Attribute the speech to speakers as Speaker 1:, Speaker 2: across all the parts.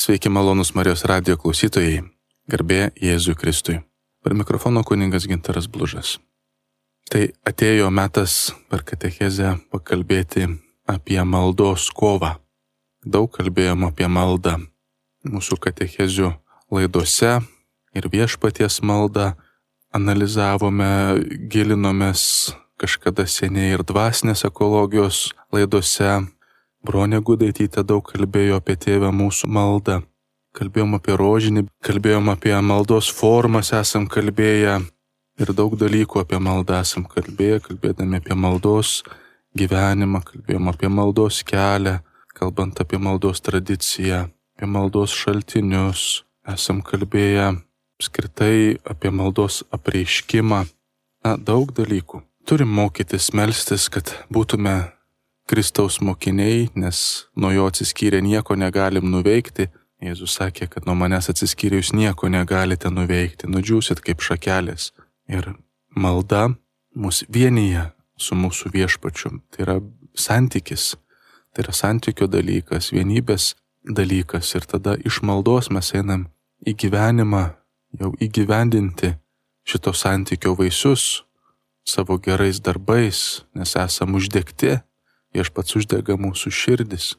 Speaker 1: Sveiki malonus Marijos radio klausytojai, garbė Jėzui Kristui. Per mikrofono kuningas Gintaras Blužas. Tai atėjo metas per katechezę pakalbėti apie maldos kovą. Daug kalbėjom apie maldą mūsų katechezių laidose ir viešpaties maldą analizavome, gilinomės kažkada seniai ir dvasinės ekologijos laidose Bronė Gudaitytė daug kalbėjo apie tėvę mūsų maldą. Kalbėjom apie rožinį, kalbėjom apie maldos formas, esam kalbėję ir daug dalykų apie maldą esam kalbėję, kalbėdami apie maldos gyvenimą, kalbėjom apie maldos kelią, kalbant apie maldos tradiciją, apie maldos šaltinius, esam kalbėję apskritai apie maldos apreiškimą. Na, daug dalykų. Turim mokytis melstis, kad būtume Kristaus mokiniai, nes nuo jo atsiskyrę nieko negalim nuveikti. Jėzus sakė, kad nuo manęs atsiskyrę jūs nieko negalite nuveikti, nudžiūsit kaip šakelės. Ir malda mus vienyje su mūsų viešpačiu. Tai yra santykis, tai yra santykio dalykas, vienybės dalykas. Ir tada iš maldos mes einam į gyvenimą, jau įgyvendinti šito santykio vaisius savo gerais darbais, nes esam uždegti Viešpats uždega mūsų širdis.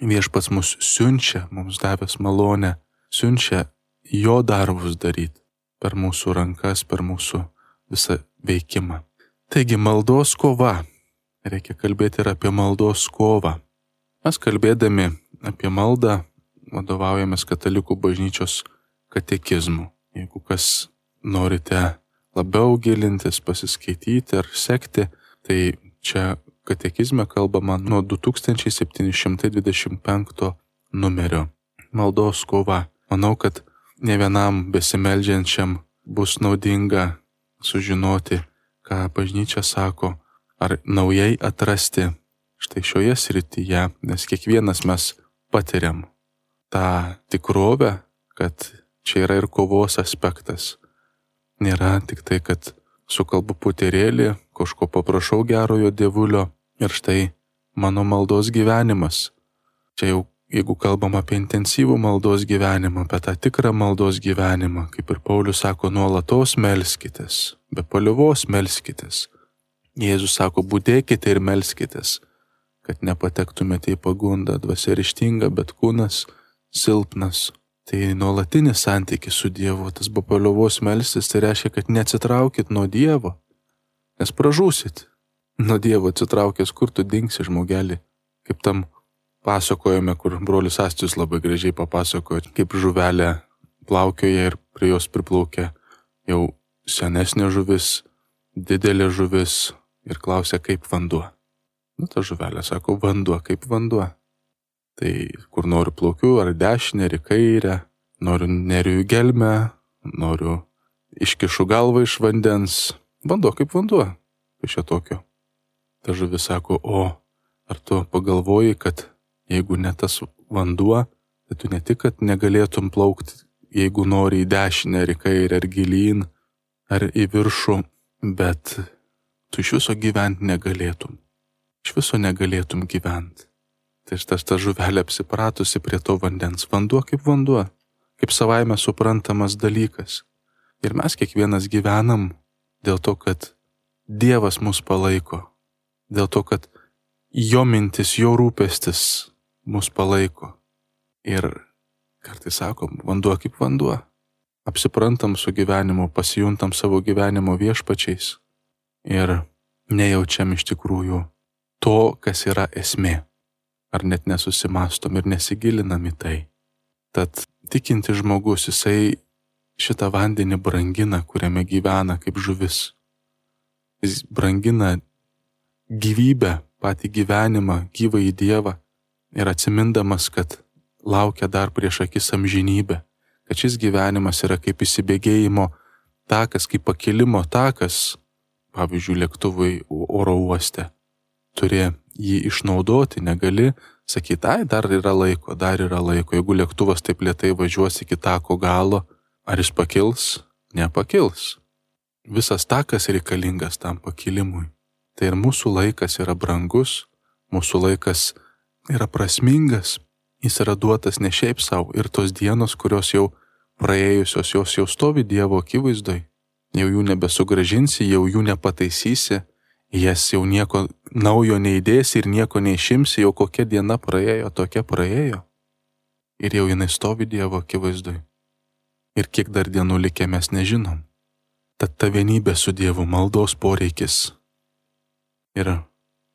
Speaker 1: Viešpats mus siunčia, mums davęs malonę, siunčia jo darbus daryti per mūsų rankas, per mūsų visą veikimą. Taigi maldos kova. Reikia kalbėti ir apie maldos kovą. Mes kalbėdami apie maldą vadovaujamės katalikų bažnyčios katekizmu. Jeigu kas norite labiau gilintis, pasiskaityti ar sekti, tai čia katekizme kalbama nuo 2725 numerio. Maldos kova. Manau, kad ne vienam besimeldžiančiam bus naudinga sužinoti, ką bažnyčia sako, ar naujai atrasti štai šioje srityje, nes kiekvienas mes patiriam tą tikrovę, kad čia yra ir kovos aspektas. Nėra tik tai, kad sukalbu puterėlį, kažko paprašau gerojo dievulio ir štai mano maldos gyvenimas. Čia jau jeigu kalbam apie intensyvų maldos gyvenimą, apie tą tikrą maldos gyvenimą, kaip ir Paulius sako, nuolatos melskitės, be paliuvos melskitės. Jėzus sako, būdėkite ir melskitės, kad nepatektumėte į pagundą, dvasia ryštinga, bet kūnas silpnas. Tai nuolatinis santykis su Dievu, tas be paliuvos melstis, tai reiškia, kad neatsitraukit nuo Dievo, nes pražūsit. Nuo Dievo atsitraukęs, kur tu dingsi žmogelį, kaip tam pasakojame, kur brolius Astijus labai gražiai papasakojo, kaip žuvelė plaukioja ir prie jos priplaukia jau senesnė žuvis, didelė žuvis ir klausia, kaip vanduo. Nu, ta žuvelė sako, vanduo, kaip vanduo. Tai kur noriu plaukiu, ar dešinę, ar į kairę, noriu neriu į gelmę, noriu iškišu galvą iš vandens. Vanduo kaip vanduo, iš šio tokio. Ta žuvis sako, o ar tu pagalvoji, kad jeigu ne tas vanduo, tai tu ne tik, kad negalėtum plaukti, jeigu nori į dešinę, ar į kairę, ar gilyn, ar į viršų, bet tu iš viso gyventi negalėtum. Iš viso negalėtum gyventi. Tai šitas ta žuvelė apsipratusi prie to vandens. Vanduo kaip vanduo, kaip savaime suprantamas dalykas. Ir mes kiekvienas gyvenam dėl to, kad Dievas mus palaiko, dėl to, kad jo mintis, jo rūpestis mus palaiko. Ir kartais sakom, vanduo kaip vanduo. Apsiprantam su gyvenimu, pasijuntam savo gyvenimo viešpačiais ir nejaučiam iš tikrųjų to, kas yra esmė. Ar net nesusimastom ir nesigilinam į tai. Tad tikinti žmogus, jisai šitą vandenį brangina, kuriame gyvena kaip žuvis. Jis brangina gyvybę, patį gyvenimą, gyvą į Dievą ir atsimindamas, kad laukia dar prieš akis amžinybė, kad šis gyvenimas yra kaip įsibėgėjimo takas, kaip pakilimo takas, pavyzdžiui, lėktuvai oro uoste. Turi jį išnaudoti, negali sakyti, ai, dar yra laiko, dar yra laiko, jeigu lėktuvas taip lietai važiuos iki tako galo, ar jis pakils? Nepakils. Visas takas reikalingas tam pakilimui. Tai ir mūsų laikas yra brangus, mūsų laikas yra prasmingas, Jis yra duotas ne šiaip savo ir tos dienos, kurios jau praėjusios, jos jau stovi Dievo akivaizdoj. Jau jų nebesugražinsi, jau jų nepataisysi, jas jau nieko naujo neįdėsi ir nieko neišimsi, jau kokia diena praėjo, tokia praėjo. Ir jau jinai stovi Dievo akivaizdoj. Ir kiek dar dienų likę mes nežinom. Tad ta vienybė su Dievu maldos poreikis. Ir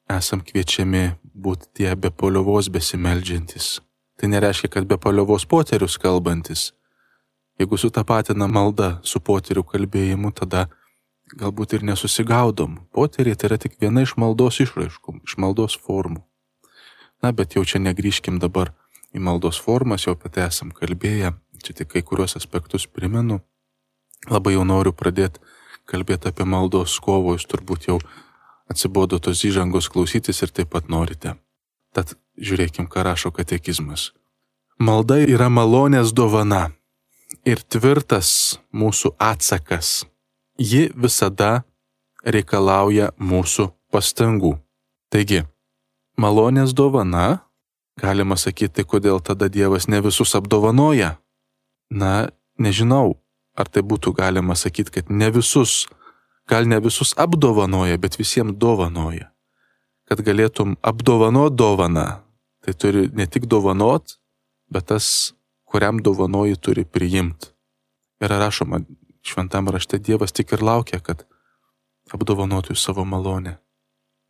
Speaker 1: esam kviečiami būti tie be poliovos besimeldžiantis. Tai nereiškia, kad be poliovos poterius kalbantis. Jeigu sutapatina malda su poterių kalbėjimu, tada galbūt ir nesusigaudom. Poteriai tai yra tik viena iš maldos išraiškų, iš maldos formų. Na, bet jau čia negryžkim dabar į maldos formas, jau apie tai esam kalbėję, čia tik kai kuriuos aspektus primenu. Labai jau noriu pradėti kalbėti apie maldos kovo, jūs turbūt jau atsibodo tos įžangos klausytis ir taip pat norite. Tad žiūrėkim, ką rašo katekizmas. Malda yra malonės dovana ir tvirtas mūsų atsakas ji visada reikalauja mūsų pastangų. Taigi, malonės dovana, galima sakyti, kodėl tada Dievas ne visus apdovanoja. Na, nežinau, ar tai būtų galima sakyti, kad ne visus, gal ne visus apdovanoja, bet visiems dovanoja. Kad galėtum apdovanot dovaną, tai turi ne tik dovanot, bet tas, kuriam dovanoji, turi priimti. Yra rašoma šventam rašte Dievas tik ir laukia, kad apdovanotų savo malonę.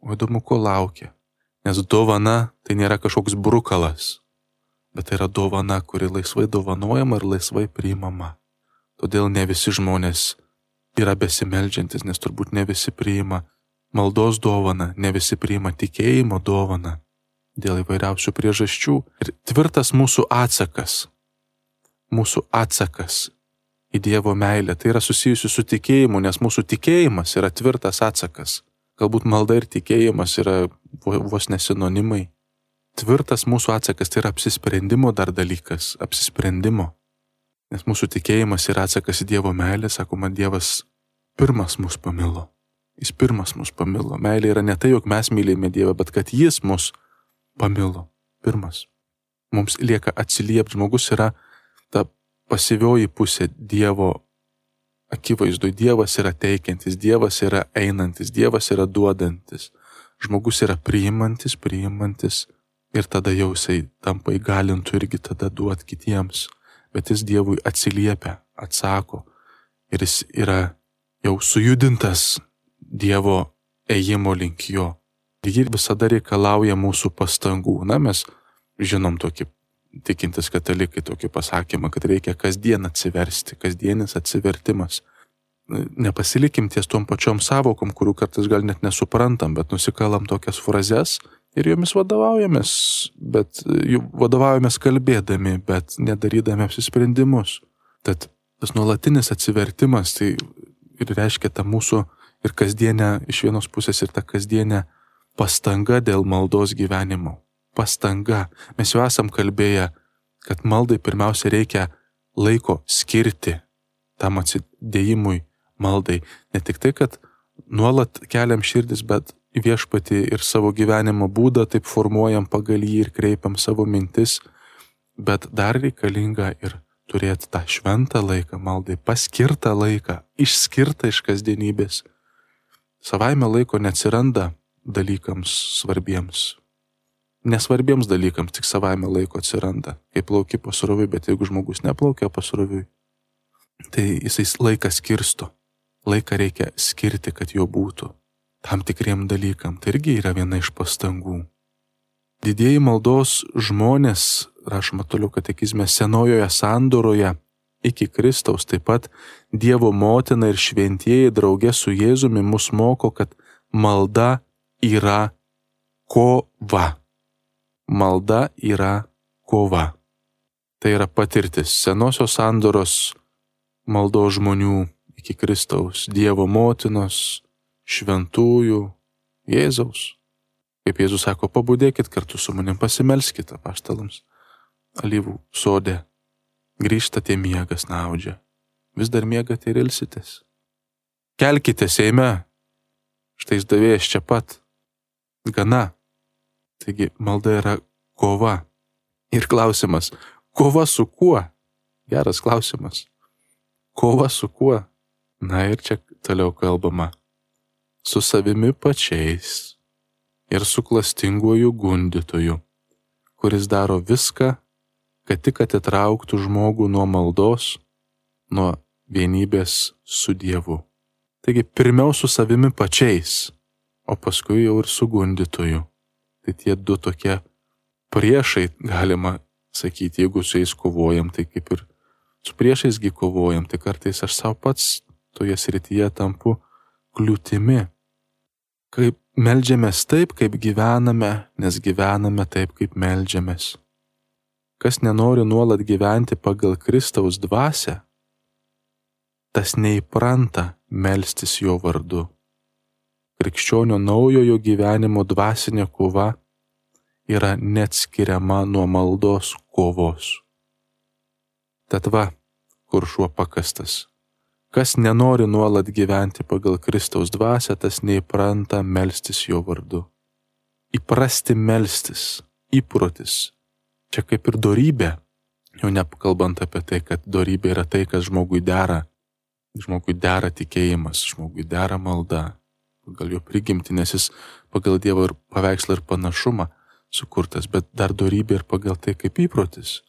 Speaker 1: O įdomu, ko laukia. Nes dovana tai nėra kažkoks brukalas, bet tai yra dovana, kuri laisvai dovanojama ir laisvai priimama. Todėl ne visi žmonės yra besimeldžiantis, nes turbūt ne visi priima maldos dovana, ne visi priima tikėjimo dovana dėl įvairiausių priežasčių. Ir tvirtas mūsų atsakas, mūsų atsakas į Dievo meilę. Tai yra susijusi su tikėjimu, nes mūsų tikėjimas yra tvirtas atsakas. Galbūt malda ir tikėjimas yra vos nesinonimai. Tvirtas mūsų atsakas tai yra apsisprendimo dar dalykas - apsisprendimo. Nes mūsų tikėjimas yra atsakas į Dievo meilę, sakoma, Dievas pirmas mus pamilo. Jis pirmas mus pamilo. Meilė yra ne tai, jog mes mylime Dievą, bet kad Jis mus pamilo. Pirmas. Mums lieka atsiliepti. Žmogus yra ta pasyvioji pusė Dievo akivaizdui. Dievas yra teikiantis, Dievas yra einantis, Dievas yra duodantis. Žmogus yra priimantis, priimantis ir tada jau jisai tampa įgalintų irgi tada duot kitiems. Bet jis Dievui atsiliepia, atsako ir jis yra jau sujudintas Dievo ėjimo link jo. Ji visada reikalauja mūsų pastangų. Na, mes žinom tokį tikintis katalikai tokį pasakymą, kad reikia kasdien atsiversti, kasdienis atsivertimas. Nepasilikim ties tom pačiom savokom, kurių kartais gal net nesuprantam, bet nusikalam tokias frazes ir jomis vadovaujamės, bet vadovaujamės kalbėdami, bet nedarydami apsisprendimus. Tad tas nuolatinis atsivertimas tai ir reiškia tą mūsų ir kasdienę, iš vienos pusės ir tą kasdienę pastanga dėl maldos gyvenimo pastanga. Mes jau esam kalbėję, kad maldai pirmiausia reikia laiko skirti tam atsidėjimui maldai. Ne tik tai, kad nuolat keliam širdis, bet viešpati ir savo gyvenimo būdą taip formuojam pagal jį ir kreipiam savo mintis, bet dar reikalinga ir turėti tą šventą laiką maldai, paskirtą laiką, išskirtą iš kasdienybės. Savaime laiko neatsiranda dalykams svarbiems, nesvarbiems dalykams tik savaime laiko atsiranda, kai plauki pasroviui, bet jeigu žmogus neplaukia pasroviui, tai jisai laiką skirsto. Laiką reikia skirti, kad jo būtų. Tam tikriem dalykam. Tai irgi yra viena iš pastangų. Didieji maldos žmonės, rašoma toliau katekizme, senojoje sandoroje iki Kristaus taip pat Dievo motina ir šventieji draugė su Jėzumi mus moko, kad malda yra kova malda yra kova. Tai yra patirtis senosios sandoros maldos žmonių iki Kristaus, Dievo motinos, šventųjų, Jėzaus. Kaip Jėzus sako, pabudėkit kartu su manim, pasimelskite paštalams. Alyvų sodė. Grįžtate miegas naudžia. Vis dar miegate ir ilsitės. Kelkite Seime. Štai davėjas čia pat. Gana. Taigi malda yra kova. Ir klausimas, kova su kuo? Geras klausimas. Kova su kuo? Na ir čia toliau kalbama. Su savimi pačiais ir su klastinguoju gundytoju, kuris daro viską, kad tik atitrauktų žmogų nuo maldos, nuo vienybės su Dievu. Taigi pirmiau su savimi pačiais, o paskui jau ir su gundytoju. Tai tie du tokie priešai, galima sakyti, jeigu su jais kovojam, tai kaip ir su priešaisgi kovojam, tai kartais aš savo pats toje srityje tampu kliūtimi. Kaip melžiamės taip, kaip gyvename, nes gyvename taip, kaip melžiamės. Kas nenori nuolat gyventi pagal Kristaus dvasę, tas neįpranta melstis jo vardu. Krikščionio naujojo gyvenimo dvasinė kova yra neatskiriama nuo maldos kovos. Tad va, kur šuo pakastas. Kas nenori nuolat gyventi pagal Kristaus dvasę, tas neįpranta melstis jo vardu. Įprasti melstis, įprotis. Čia kaip ir darybė, jau nekalbant apie tai, kad darybė yra tai, kas žmogui dera. Žmogui dera tikėjimas, žmogui dera malda, pagal jo prigimti, nes jis pagal Dievo ir paveikslą ir panašumą sukurtas, bet dar darybė ir pagal tai kaip įprotis.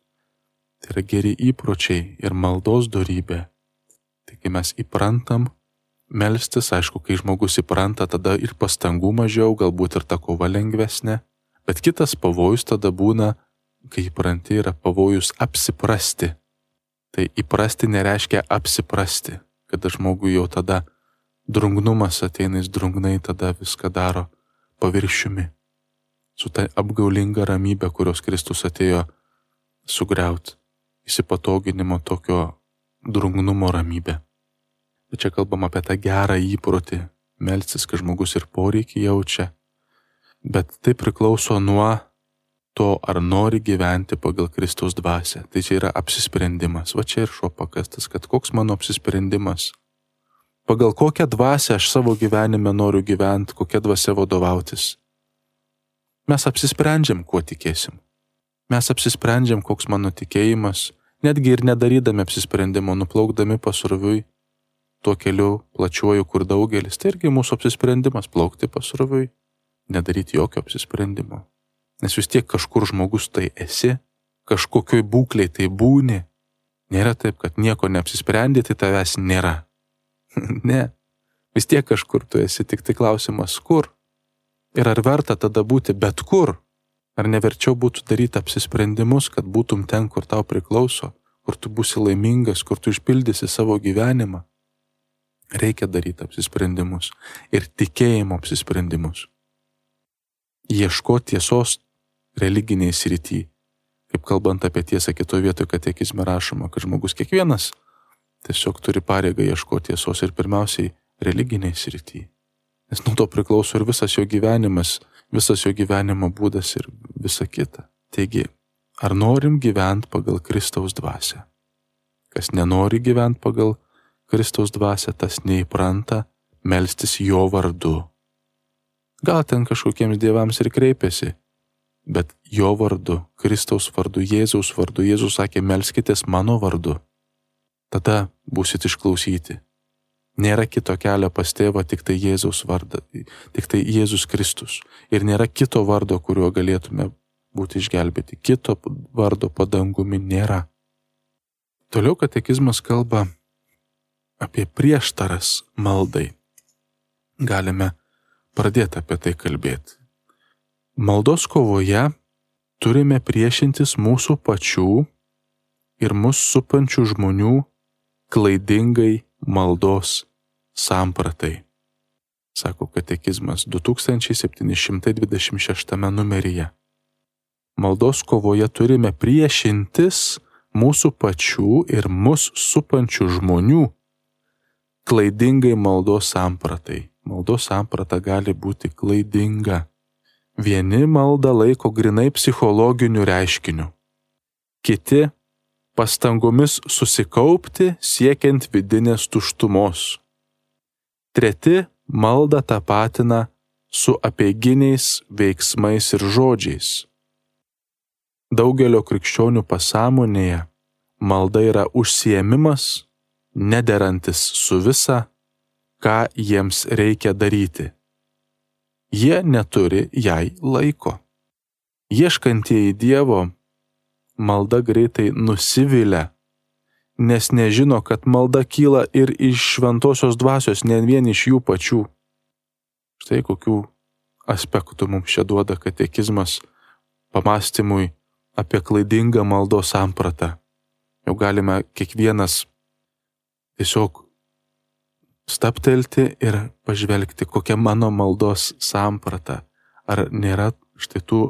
Speaker 1: Tai yra geri įpročiai ir maldos darybė. Tai kai mes įprantam melstis, aišku, kai žmogus įpranta, tada ir pastangų mažiau, galbūt ir ta kova lengvesnė, bet kitas pavojus tada būna, kai įpranti, yra pavojus apsiprasti. Tai įprasti nereiškia apsiprasti, kada žmogui jau tada drungnumas ateina, jis drungnai tada viską daro paviršiumi su ta apgaulinga ramybė, kurios Kristus atėjo sugriauti, įsipatoginimo tokio drungnumo ramybė. Bet čia kalbam apie tą gerą įprotį, melsis, kad žmogus ir poreikį jaučia, bet tai priklauso nuo to, ar nori gyventi pagal Kristaus dvasę. Tai čia yra apsisprendimas. Va čia ir šuo pakastas, kad koks mano apsisprendimas. Pagal kokią dvasę aš savo gyvenime noriu gyventi, kokią dvasę vadovautis. Mes apsisprendžiam, kuo tikėsim. Mes apsisprendžiam, koks mano tikėjimas, netgi ir nedarydami apsisprendimo, nuplaukdami pasroviui, tuo keliu plačiuoju, kur daugelis, tai irgi mūsų apsisprendimas plaukti pasroviui, nedaryti jokio apsisprendimo. Nes vis tiek kažkur žmogus tai esi, kažkokioj būkliai tai būni. Nėra taip, kad nieko neapsisprendė, tai tavęs nėra. ne. Vis tiek kažkur tu esi, tik tai klausimas, kur. Ir ar verta tada būti bet kur? Ar neverčiau būtų daryti apsisprendimus, kad būtum ten, kur tau priklauso, kur tu būsi laimingas, kur tu išpildysi savo gyvenimą? Reikia daryti apsisprendimus ir tikėjimo apsisprendimus. Ieškoti tiesos religiniai srity. Kaip kalbant apie tiesą kitoje vietoje, kad tiekizme rašoma, kad žmogus kiekvienas tiesiog turi pareigą ieškoti tiesos ir pirmiausiai religiniai srity. Nes nuo to priklauso ir visas jo gyvenimas, visas jo gyvenimo būdas ir visa kita. Taigi, ar norim gyventi pagal Kristaus dvasę? Kas nenori gyventi pagal Kristaus dvasę, tas neįpranta melstis jo vardu. Gal ten kažkokiems dievams ir kreipiasi, bet jo vardu, Kristaus vardu, Jėzaus vardu, Jėzus sakė, melskitės mano vardu. Tada būsit išklausyti. Nėra kito kelio pas tėvą, tik tai Jėzaus vardą, tik tai Jėzus Kristus. Ir nėra kito vardo, kuriuo galėtume būti išgelbėti. Kito vardo padangumi nėra. Toliau katekizmas kalba apie prieštaras maldai. Galime pradėti apie tai kalbėti. Maldos kovoje turime priešintis mūsų pačių ir mus supančių žmonių klaidingai maldos sampratai, sako katekizmas 2726 numeryje. Maldos kovoje turime priešintis mūsų pačių ir mus supančių žmonių klaidingai maldos sampratai. Maldos samprata gali būti klaidinga. Vieni maldą laiko grinai psichologiniu reiškiniu, kiti pastangomis susikaupti siekiant vidinės tuštumos. Treti maldą tapatina su apieginiais veiksmais ir žodžiais. Daugelio krikščionių pasąmonėje malda yra užsiemimas, nederantis su visa, ką jiems reikia daryti. Jie neturi jai laiko. Ieškantieji Dievo malda greitai nusivilia, nes nežino, kad malda kyla ir iš šventosios dvasios, ne vien iš jų pačių. Štai kokių aspektų mums čia duoda katekizmas pamastymui apie klaidingą maldos sampratą. Jau galime kiekvienas tiesiog staptelti ir pažvelgti, kokia mano maldos samprata. Ar nėra štai tų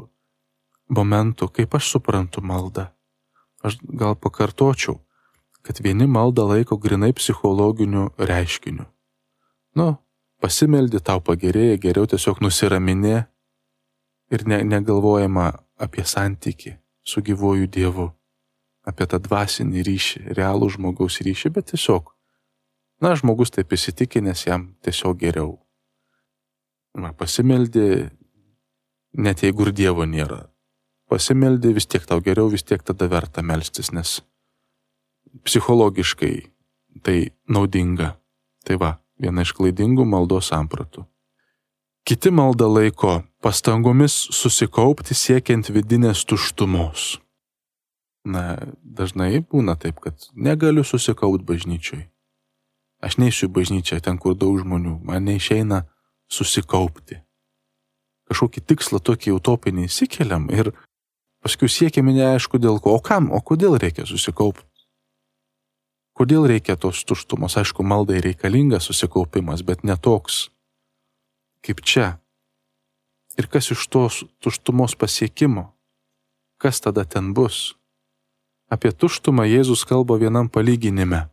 Speaker 1: momentų, kaip aš suprantu maldą. Aš gal pakartočiau, kad vieni maldą laiko grinai psichologiniu reiškiniu. Nu, pasimeldi, tau pagerėja, geriau tiesiog nusiraminė ir ne, negalvojama apie santyki su gyvuoju Dievu, apie tą dvasinį ryšį, realų žmogaus ryšį, bet tiesiog, na, žmogus taip įsitikinęs jam tiesiog geriau. Na, pasimeldi, net jeigu ir Dievo nėra, pasimeldi, vis tiek tau geriau, vis tiek tada verta melstis, nes psichologiškai tai naudinga. Tai va, viena iš klaidingų maldos sampratų. Kiti maldą laiko pastangomis susikaupti siekiant vidinės tuštumos. Na, dažnai būna taip, kad negaliu susikaupti bažnyčiui. Aš neįsiu bažnyčią ten, kur daug žmonių, man neišeina susikaupti. Kažkokį tikslą tokį utopinį įsikeliam ir Paskui siekiame neaišku dėl ko, o kam, o kodėl reikia susikaupti. Kodėl reikia tos tuštumos, aišku, maldai reikalingas susikaupimas, bet netoks kaip čia. Ir kas iš tos tuštumos pasiekimo, kas tada ten bus. Apie tuštumą Jėzus kalba vienam palyginime.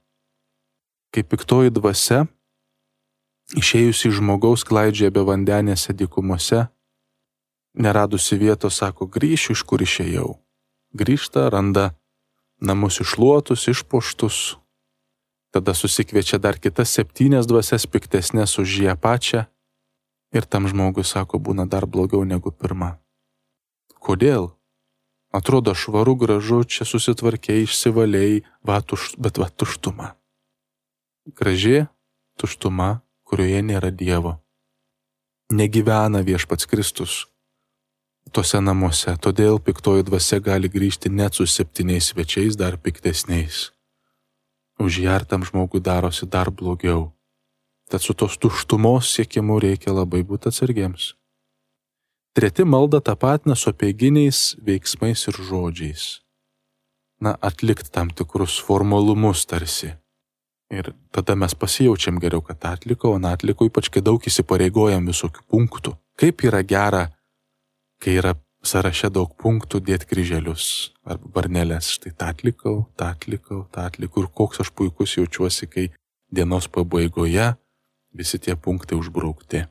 Speaker 1: Kaip piktoji dvasia, išėjusi iš žmogaus klaidžia be vandenėse dykumose, Neradusi vietos, sako, grįšiu iš kur išėjau. Grįžta, randa namus išluotus, išpoštus. Tada susikviečia dar kitas septynias dvasias piktesnės už ją pačią. Ir tam žmogui sako, būna dar blogiau negu pirma. Kodėl? Atrodo švaru, gražu, čia susitvarkiai, išsivalėjai, bet va tuštuma. Graži tuštuma, kurioje nėra Dievo. Negyvena viešpats Kristus tose namuose, todėl piktoji dvasia gali grįžti net su septyniais svečiais dar piktesniais. Už ją tam žmogui darosi dar blogiau. Tad su tos tuštumos siekimu reikia labai būti atsargiems. Treti malda tapatina su apieginiais veiksmais ir žodžiais. Na, atlikti tam tikrus formalumus tarsi. Ir tada mes pasijaučiam geriau, kad atliko, o atliko ypač, kai daug įsipareigojam visokių punktų. Kaip yra gera kai yra sąraše daug punktų dėti kryželius arba barnelės. Štai tą atlikau, tą atlikau, tą atlikau ir koks aš puikus jaučiuosi, kai dienos pabaigoje visi tie punktai užbraukti.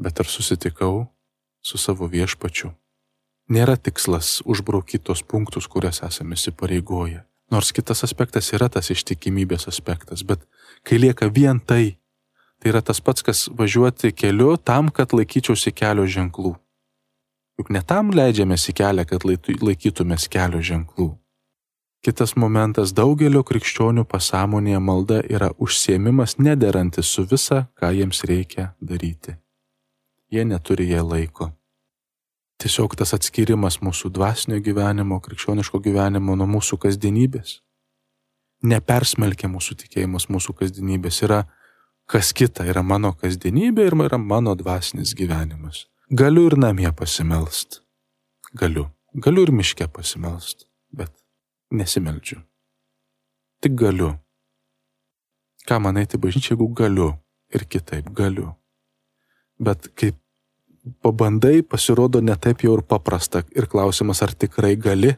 Speaker 1: Bet ar susitikau su savo viešpačiu? Nėra tikslas užbraukyti tos punktus, kurias esame įsipareigoję. Nors kitas aspektas yra tas ištikimybės aspektas, bet kai lieka vien tai, tai yra tas pats, kas važiuoti keliu tam, kad laikyčiausi kelio ženklų. Juk ne tam leidžiamės į kelią, kad laikytumės kelio ženklų. Kitas momentas daugelio krikščionių pasąmonėje malda yra užsiemimas nederantis su visa, ką jiems reikia daryti. Jie neturi jie laiko. Tiesiog tas atskirimas mūsų dvasinio gyvenimo, krikščioniško gyvenimo nuo mūsų kasdienybės. Nepersmelkia mūsų tikėjimas mūsų kasdienybės, yra kas kita, yra mano kasdienybė ir yra mano dvasinis gyvenimas. Galiu ir namie pasimelst. Galiu. Galiu ir miške pasimelst, bet nesimeldžiu. Tik galiu. Ką man eiti bažnyčia, jeigu galiu ir kitaip galiu. Bet kai pabandai, pasirodo netaip jau ir paprasta ir klausimas, ar tikrai gali.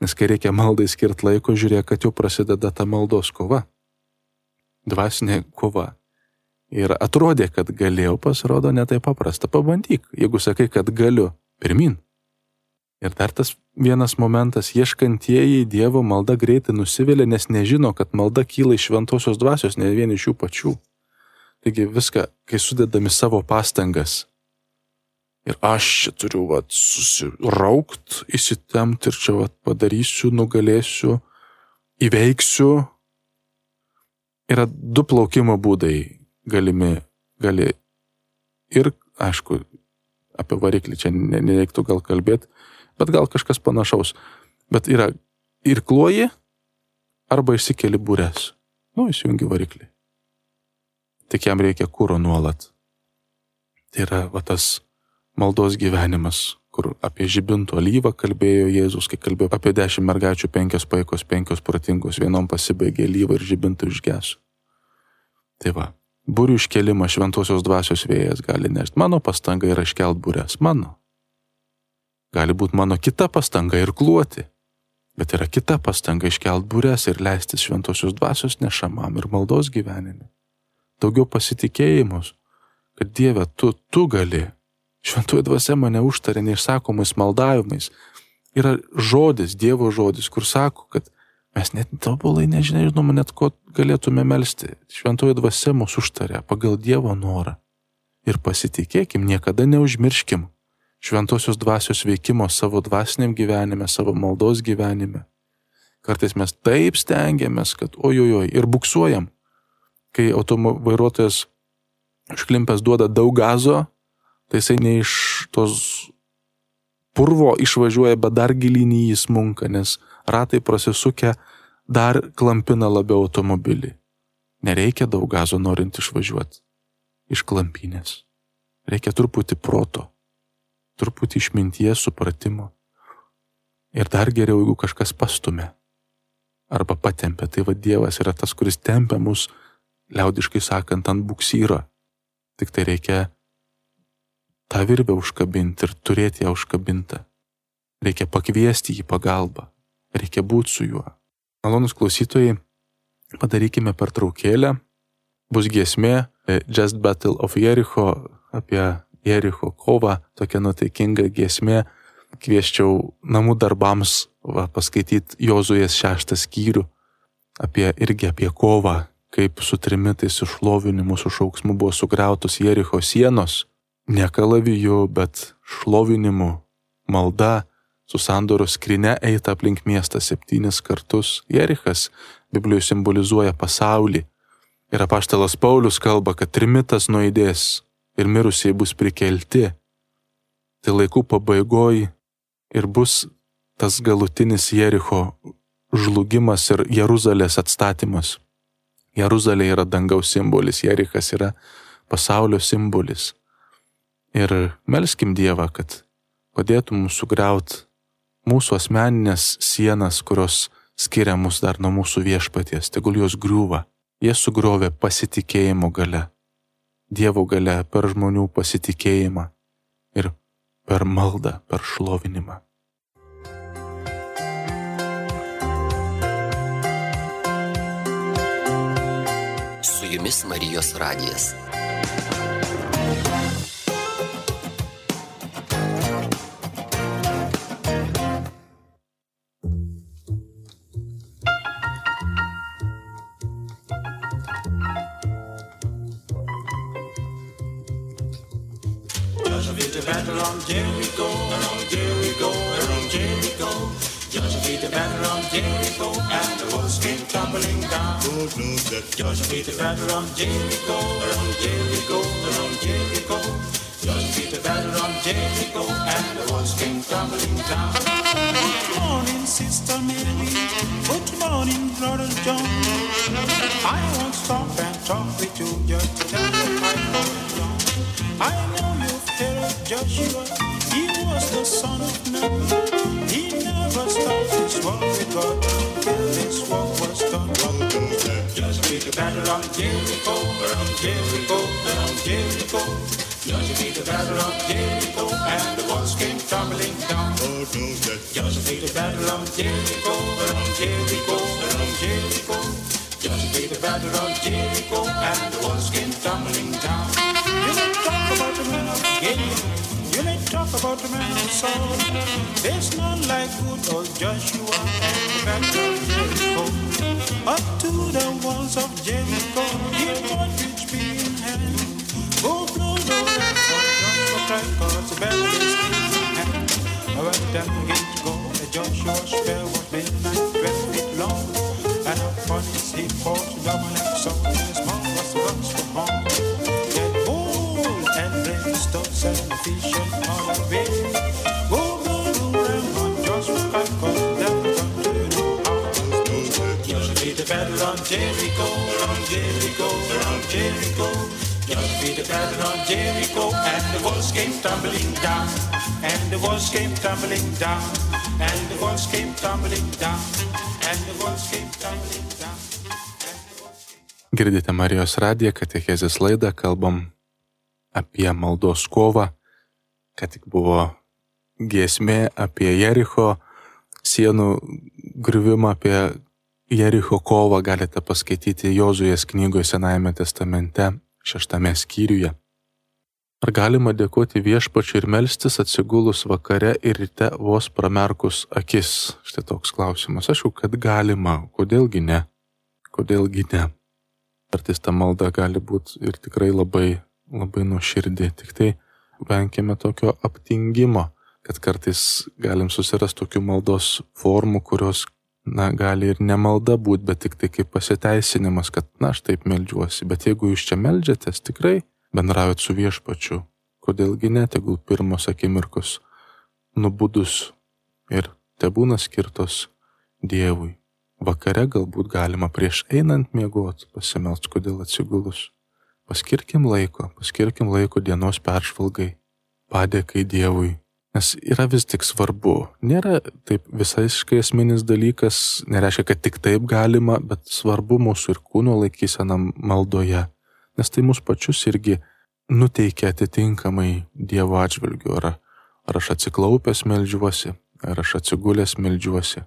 Speaker 1: Nes kai reikia maldai skirti laiko, žiūrėk, kad jau prasideda ta maldos kova. Dvasinė kova. Ir atrodė, kad galėjau, pasirodo netai paprasta. Pabandyk, jeigu sakai, kad galiu, pirmin. Ir dar tas vienas momentas, ieškantieji Dievo malda greitai nusivilia, nes nežino, kad malda kyla iš šventosios dvasios, ne vien iš jų pačių. Taigi viską, kai sudedami savo pastangas, ir aš čia turiu vat, susiraukt, įsitemti ir čia vat, padarysiu, nugalėsiu, įveiksiu. Yra du plaukimo būdai galimi, gali ir, aišku, apie variklį čia nereiktų gal kalbėti, bet gal kažkas panašaus. Bet yra ir kloji, arba išsikeli būres. Nu, įsijungi variklį. Tik jam reikia kūro nuolat. Tai yra va, tas maldos gyvenimas, kur apie žibintų alyvą kalbėjo Jėzus, kai kalbėjo apie dešimt mergaičių, penkios paikos, penkios protingos, vienom pasibaigė alyvą ir žibintų išgesų. Tai va, būrių iškelimą šventosios dvasios vėjas gali nešti. Mano pastanga yra iškelt būrės, mano. Gali būti mano kita pastanga ir kluoti. Bet yra kita pastanga iškelt būrės ir leistis šventosios dvasios nešamam ir maldos gyvenime. Daugiau pasitikėjimus, kad Dieve, tu, tu gali. Šventoji dvasia mane užtarė neišsakomais maldavimais. Yra žodis, Dievo žodis, kur sako, kad mes net tobulai nežinom net ko galėtume melstį. Šventoji dvasia mūsų užtarė pagal Dievo norą. Ir pasitikėkim, niekada neužmirškim, šventosios dvasios veikimo savo dvasiniam gyvenime, savo maldos gyvenime. Kartais mes taip stengiamės, kad ojojoj ir buksuojam, kai automo vairuotojas užklimpęs duoda daug gazo, tai jisai ne iš tos purvo išvažiuoja, bet dar gilinį į smunką, nes ratai prasisukę dar klampina labiau automobilį. Nereikia daug gazo norint išvažiuoti iš klampynės. Reikia truputį proto truputį išminties, supratimo. Ir dar geriau, jeigu kažkas pastumė arba patempia, tai vad Dievas yra tas, kuris tempia mus, liaudiškai sakant, ant buksyro. Tik tai reikia tą virbę užkabinti ir turėti ją užkabintą. Reikia pakviesti jį pagalbą, reikia būti su juo. Malonus klausytojai, padarykime pertraukėlę, bus giesmė e, Just Battle of Jericho apie Jericho kovą, tokia nutaikinga giesmė. Kvieščiau namų darbams va, paskaityti Jozuės šeštą skyrių apie irgi apie kovą, kaip su trimitais išlovinimu, su šauksmu buvo sugriautos Jericho sienos, ne kalaviju, bet šlovinimu, malda, su sandoros skrinė eita aplink miestą septynis kartus. Jerichas Biblijoje simbolizuoja pasaulį. Ir apaštalas Paulius kalba, kad trimitas nuėdės ir mirusieji bus prikelti. Tai laikų pabaigoji ir bus tas galutinis Jericho žlugimas ir Jeruzalės atstatymas. Jeruzalė yra dangaus simbolis, Jerichas yra pasaulio simbolis. Ir melskim Dievą, kad padėtų mums sugriauti mūsų asmeninės sienas, kurios skiria mus dar nuo mūsų viešpaties, tegul jos griūva. Jie sugriovė pasitikėjimo gale. Dievo gale per žmonių pasitikėjimą ir per maldą, per šlovinimą.
Speaker 2: Su jumis Marijos radijas.
Speaker 3: Down. Joshua beat the battle around Jericho, around Jericho, around Jericho. Joshua beat the battle around Jericho, and the walls came tumbling down. Good morning, Sister Mary. Good morning, Brother John. I won't stop and talk with you just to tell you I'm. I know you've heard of Joshua. Battle on Jericho, around Jericho, around Jericho. Beat the battle on Jericho, and the walls came tumbling down. Beat the battle on Jericho, around Jericho, around Jericho. Beat the battle on Jericho, and the walls came tumbling down. You talk about the man of Gideon. About the man of Saul. There's none like good old Joshua and. Up to the walls of Jericho, he with spear in hand. Go blow the lamp for Joshua Christ, cause the battle them begin to go. And Joshua's spell was midnight, twelve feet long. And upon his hip falls double and so his mouth was guns from home. Battle on Jericho, on Jericho, on Jericho. Joshua beat the battle on Jericho, and the walls came tumbling down, and the walls came tumbling down, and the walls came tumbling down, and the walls came tumbling down.
Speaker 1: Girdite Marijos radiją, katechezės laidą, kalbam apie maldos kovą, kad tik buvo giesmė apie Jericho sienų griuvimą, apie Jericho kovą galite paskaityti Jozuės knygoje Senajame testamente, šeštame skyriuje. Ar galima dėkoti viešpačiui ir melstis atsigulus vakare ir ryte vos pramerkus akis? Štai toks klausimas. Aišku, kad galima. Kodėlgi ne? Kodėlgi ne? Kartais ta malda gali būti ir tikrai labai, labai nuoširdį. Tik tai venkime tokio aptingimo, kad kartais galim susirasti tokių maldos formų, kurios, na, gali ir ne malda būti, bet tik tai kaip pasiteisinimas, kad, na, aš taip melžiuosi. Bet jeigu jūs čia melžiatės, tikrai bendraujat su viešpačiu. Kodėlgi ne, tegul pirmos akimirkos nubudus ir te būna skirtos Dievui. Vakare galbūt galima prieš einant miegot pasimelst, kodėl atsigulus. Paskirkim laiko, paskirkim laiko dienos peržvalgai, padėkai Dievui. Nes yra vis tik svarbu. Nėra taip visaiškai esminis dalykas, nereiškia, kad tik taip galima, bet svarbu mūsų ir kūno laikysena maldoje. Nes tai mus pačius irgi nuteikia atitinkamai Dievo atžvilgiu. Ar, ar aš atsiklaupęs melžiuosi, ar aš atsigulęs melžiuosi.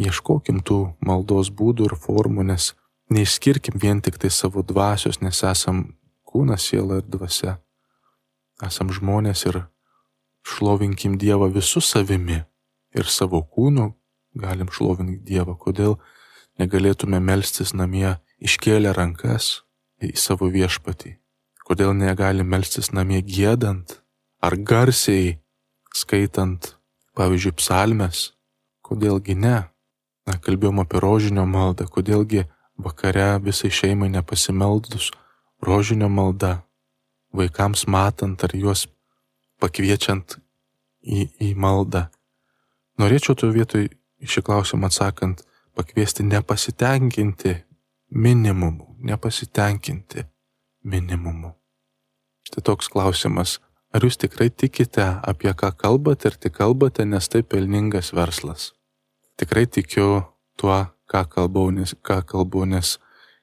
Speaker 1: Ieškokim tų maldos būdų ir formų, nes neišskirkim vien tik tai savo dvasios, nes esam kūnas, siela ir dvasia. Esam žmonės ir šlovinkim Dievą visų savimi ir savo kūnu galim šlovinti Dievą. Kodėl negalėtume melstis namie iškėlę rankas į savo viešpatį? Kodėl negalim melstis namie gėdant ar garsiai skaitant, pavyzdžiui, psalmes? Kodėlgi ne? Na, kalbėjom apie rožinio maldą, kodėlgi vakare visai šeimai nepasimeldus rožinio malda, vaikams matant ar juos pakviečiant į, į maldą. Norėčiau tu vietoj šį klausimą atsakant pakviesti nepasitenkinti minimumu, nepasitenkinti minimumu. Štai toks klausimas. Ar jūs tikrai tikite, apie ką kalbate ir tik kalbate, nes tai pelningas verslas? Tikrai tikiu tuo, ką kalbau, nes, ką kalbu, nes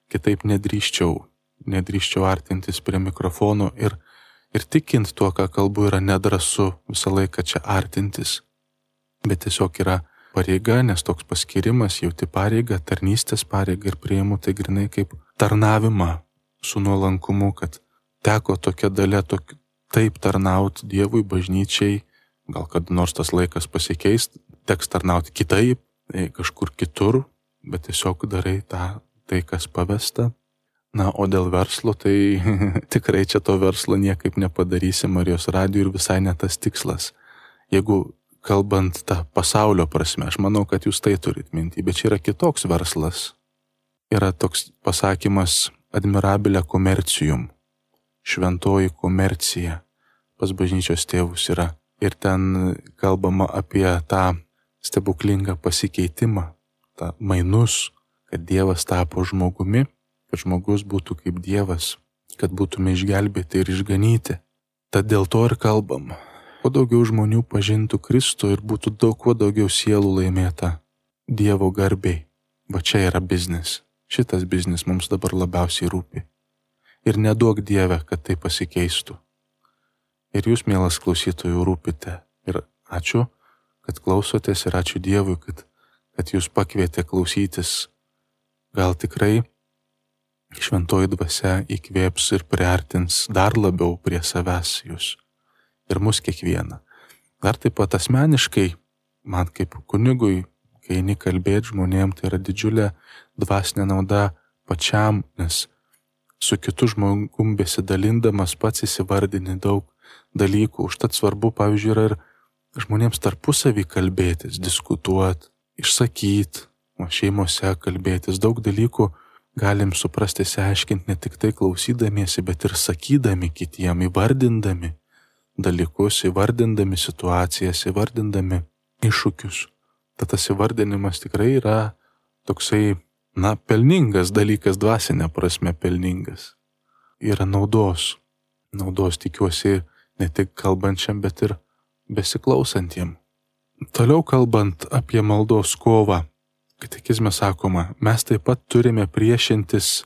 Speaker 1: kitaip nedrįščiau, nedrįščiau artintis prie mikrofono ir, ir tikint tuo, ką kalbu, yra nedrasu visą laiką čia artintis. Bet tiesiog yra pareiga, nes toks paskirimas, jauti pareigą, tarnystės pareigą ir prieimu tai grinai kaip tarnavimą su nuolankumu, kad teko tokia dalė tok, taip tarnauti Dievui, bažnyčiai, gal kad nors tas laikas pasikeis, teks tarnauti kitaip, tai kažkur kitur, bet tiesiog darai tą, tai kas pavesta. Na, o dėl verslo, tai tikrai čia to verslo niekaip nepadarysi Marijos radijų ir visai ne tas tikslas. Jeigu kalbant tą pasaulio prasme, aš manau, kad jūs tai turit mintį, bet čia yra kitoks verslas. Yra toks pasakymas admirabilė komercijum, šventoji komercija pas bažnyčios tėvus yra. Ir ten kalbama apie tą stebuklingą pasikeitimą, tą mainus, kad Dievas tapo žmogumi, kad žmogus būtų kaip Dievas, kad būtume išgelbėti ir išganyti. Tad dėl to ir kalbam. Kuo daugiau žmonių pažintų Kristų ir būtų daug, kuo daugiau sielų laimėta Dievo garbiai. Va čia yra biznis. Šitas biznis mums dabar labiausiai rūpi. Ir neduok Dieve, kad tai pasikeistų. Ir jūs, mielas klausytojų, rūpite. Ir ačiū, kad klausotės ir ačiū Dievui, kad, kad jūs pakvietė klausytis. Gal tikrai šventoji dvasia įkvėps ir priartins dar labiau prie savęs jūs ir mus kiekvieną. Dar taip pat asmeniškai, man kaip kunigui, kai eini kalbėti žmonėm, tai yra didžiulė dvasinė nauda pačiam, nes su kitu žmogum besidalindamas pats įsivardini daug dalykų. Užtat svarbu, pavyzdžiui, yra ir žmonėms tarpusavį kalbėtis, diskutuoti, išsakyti, šeimose kalbėtis. Daug dalykų galim suprasti, seaiškinti ne tik tai klausydamiesi, bet ir sakydami kitiem, įvardindami dalykus, įvardindami situacijas, įvardindami iššūkius. Tad tas įvardinimas tikrai yra toksai, na, pelningas dalykas, dvasinė prasme pelningas. Yra naudos. Naudos tikiuosi ne tik kalbančiam, bet ir besiklausantiem. Toliau kalbant apie maldos kovą, katekizme sakoma, mes taip pat turime priešintis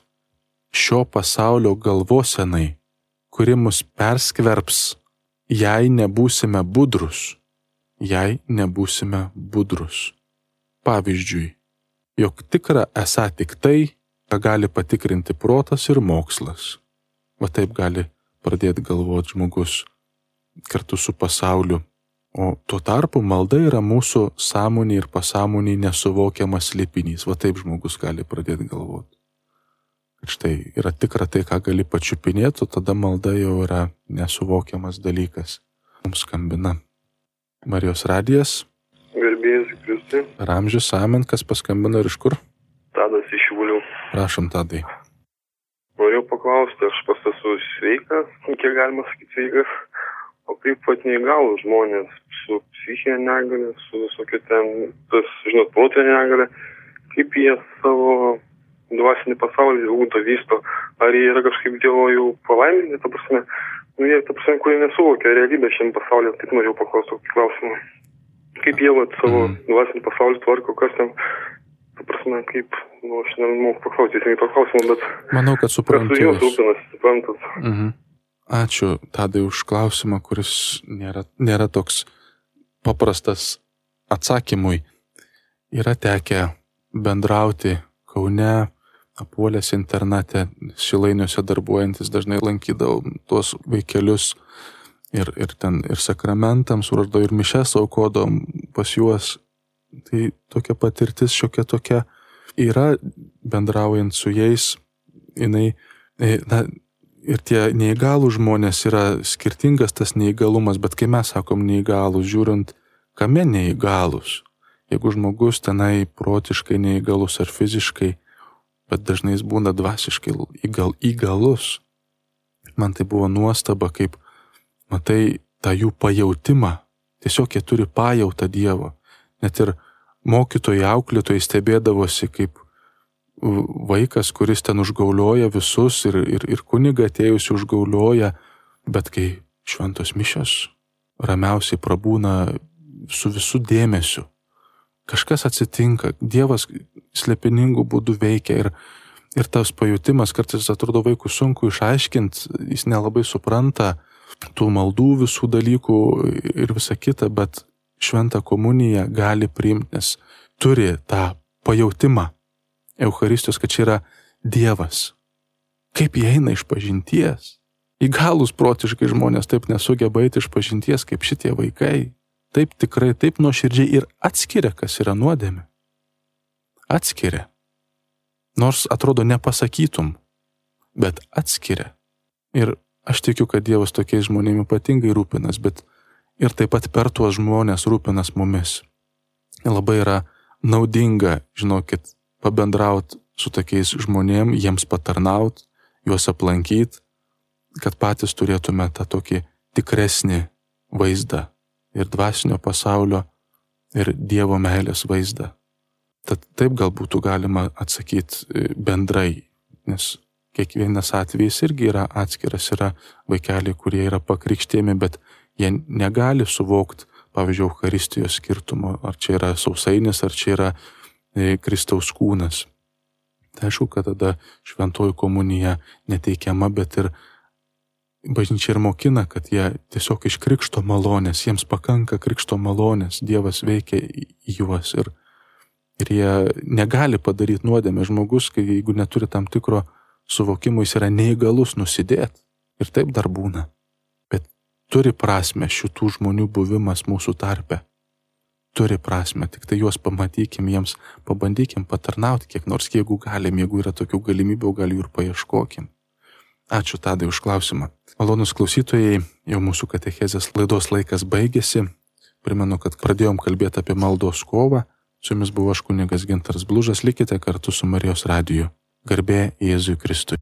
Speaker 1: šio pasaulio galvosenai, kuri mus perskverps, jei nebūsime budrus, jei nebūsime budrus. Pavyzdžiui, jog tikra esą tik tai, ką gali patikrinti protas ir mokslas. Va taip gali pradėti galvoti žmogus kartu su pasauliu O tuo tarpu malda yra mūsų sąmonė ir pasąmonė nesuvokiamas lipinys. Va taip žmogus gali pradėti galvoti. Kad štai yra tikra tai, ką gali pačiupinėti, o tada malda jau yra nesuvokiamas dalykas. Mums skambina Marijos radijas.
Speaker 4: Gerbėjas Kristai.
Speaker 1: Ramžius Amen, kas paskambino ir iš kur?
Speaker 4: Tadas iš Šiaulių.
Speaker 1: Prašom, Tadai.
Speaker 4: Noriu paklausti, aš pas esu sveikas, kiek galima sakyti sveikas, o kaip pat neįgalų žmonės su psichinė negalė, su visokia ten, tas, žinot, protinė negalė, kaip jie savo dvasinį pasaulį ugdo vysto, ar jie yra kažkaip dievo jau palaiminti, ta prasme, nu jie, ta prasme, kurie nesuvokia realybę šiam pasaulyje, taip norėjau paklausti tokį klausimą. Kaip jie vat, savo
Speaker 1: Mhm.
Speaker 4: dvasinį pasaulį tvarko, kas ten, ta prasme, kaip, nu, aš nemoku paklausti, teisingai to klausimo, bet
Speaker 1: Manau, kad
Speaker 4: kas su
Speaker 1: suprantu. jūs.
Speaker 4: rūpinasi, suprantat.
Speaker 1: Mhm. Ačiū Tadai už klausimą, kuris nėra, nėra toks paprastas atsakymui. Yra tekę bendrauti Kaune, apuolės internate, šilainiuose darbuojantis, dažnai lankydavau tuos vaikelius ir, ir ten ir sakramentams, urdo ir mišes aukodom pas juos. Tai tokia patirtis šiokia tokia yra bendraujant su jais, jinai, e, na, ir tie neįgalų žmonės yra skirtingas tas neįgalumas, bet kai mes sakom neįgalus, žiūrint, kame neįgalus, jeigu žmogus tenai protiškai neįgalus ar fiziškai, bet dažnai jis būna dvasiškai įgal, įgalus. Man tai buvo nuostaba, kaip matai tą jų pajautimą, tiesiog jie turi pajautą Dievo. Net ir mokytojai, auklėtojai stebėdavosi, kaip vaikas, kuris ten užgaulioja visus ir, ir, ir kuniga atėjusi užgaulioja, bet kai šventos mišios ramiausiai prabūna su visų dėmesiu, kažkas atsitinka, Dievas slepiningų būdų veikia ir, ir tas pajūtimas kartais atrodo vaikų sunku išaiškinti, jis nelabai supranta tų maldų visų dalykų ir visa kita, bet šventą komuniją gali priimti, nes turi tą pajūtimą Eucharistijos, kad čia yra Dievas. Kaip jie eina iš pažinties? Įgalus protiškai žmonės taip nesugeba eiti iš pažinties kaip šitie vaikai. Taip tikrai, taip nuoširdžiai ir atskiria, kas yra nuodėmė. Atskiria. Nors atrodo nepasakytum, bet atskiria. Ir aš tikiu, kad Dievas tokiais žmonėmis ypatingai rūpinas, bet ir taip pat per tuos žmonės rūpinas mumis. Labai yra naudinga, žinokit, pabendrauti su tokiais žmonėm, jiems patarnaut, juos aplankyti, kad patys turėtume tą tokį tikresnį vaizdą ir dvasinio pasaulio, ir Dievo meilės vaizdą. Tad taip gal būtų galima atsakyti bendrai, nes kiekvienas atvejis irgi yra atskiras, yra vaikeliai, kurie yra pakrikštėmi, bet jie negali suvokti, pavyzdžiui, Eucharistijos skirtumo, ar čia yra sausainis, ar čia yra Kristaus kūnas. Tai aišku, kad tada šventoji komunija neteikiama, bet ir bažnyčia ir mokina, kad jie tiesiog iš krikšto malonės, jiems pakanka krikšto malonės, Dievas veikia juos ir, ir jie negali padaryti nuodėmę. Žmogus, kai jeigu neturi tam tikro suvokimo, jis yra neįgalus nusidėti. Ir taip dar būna. Bet turi prasme šitų žmonių buvimas mūsų tarpe turi prasme, tik tai juos pamatykim, jiems pabandykim patarnauti kiek nors, jeigu galim, jeigu yra tokių galimybių, gal jų ir paieškokim. Ačiū tadai už klausimą. Malonus klausytojai, jau mūsų katechezės laidos laikas baigėsi. Primenu, kad pradėjom kalbėti apie maldos kovą. Su jumis buvo aš kunigas Gintaras Blužas, likite kartu su Marijos radiju. Garbė Jėzui Kristui.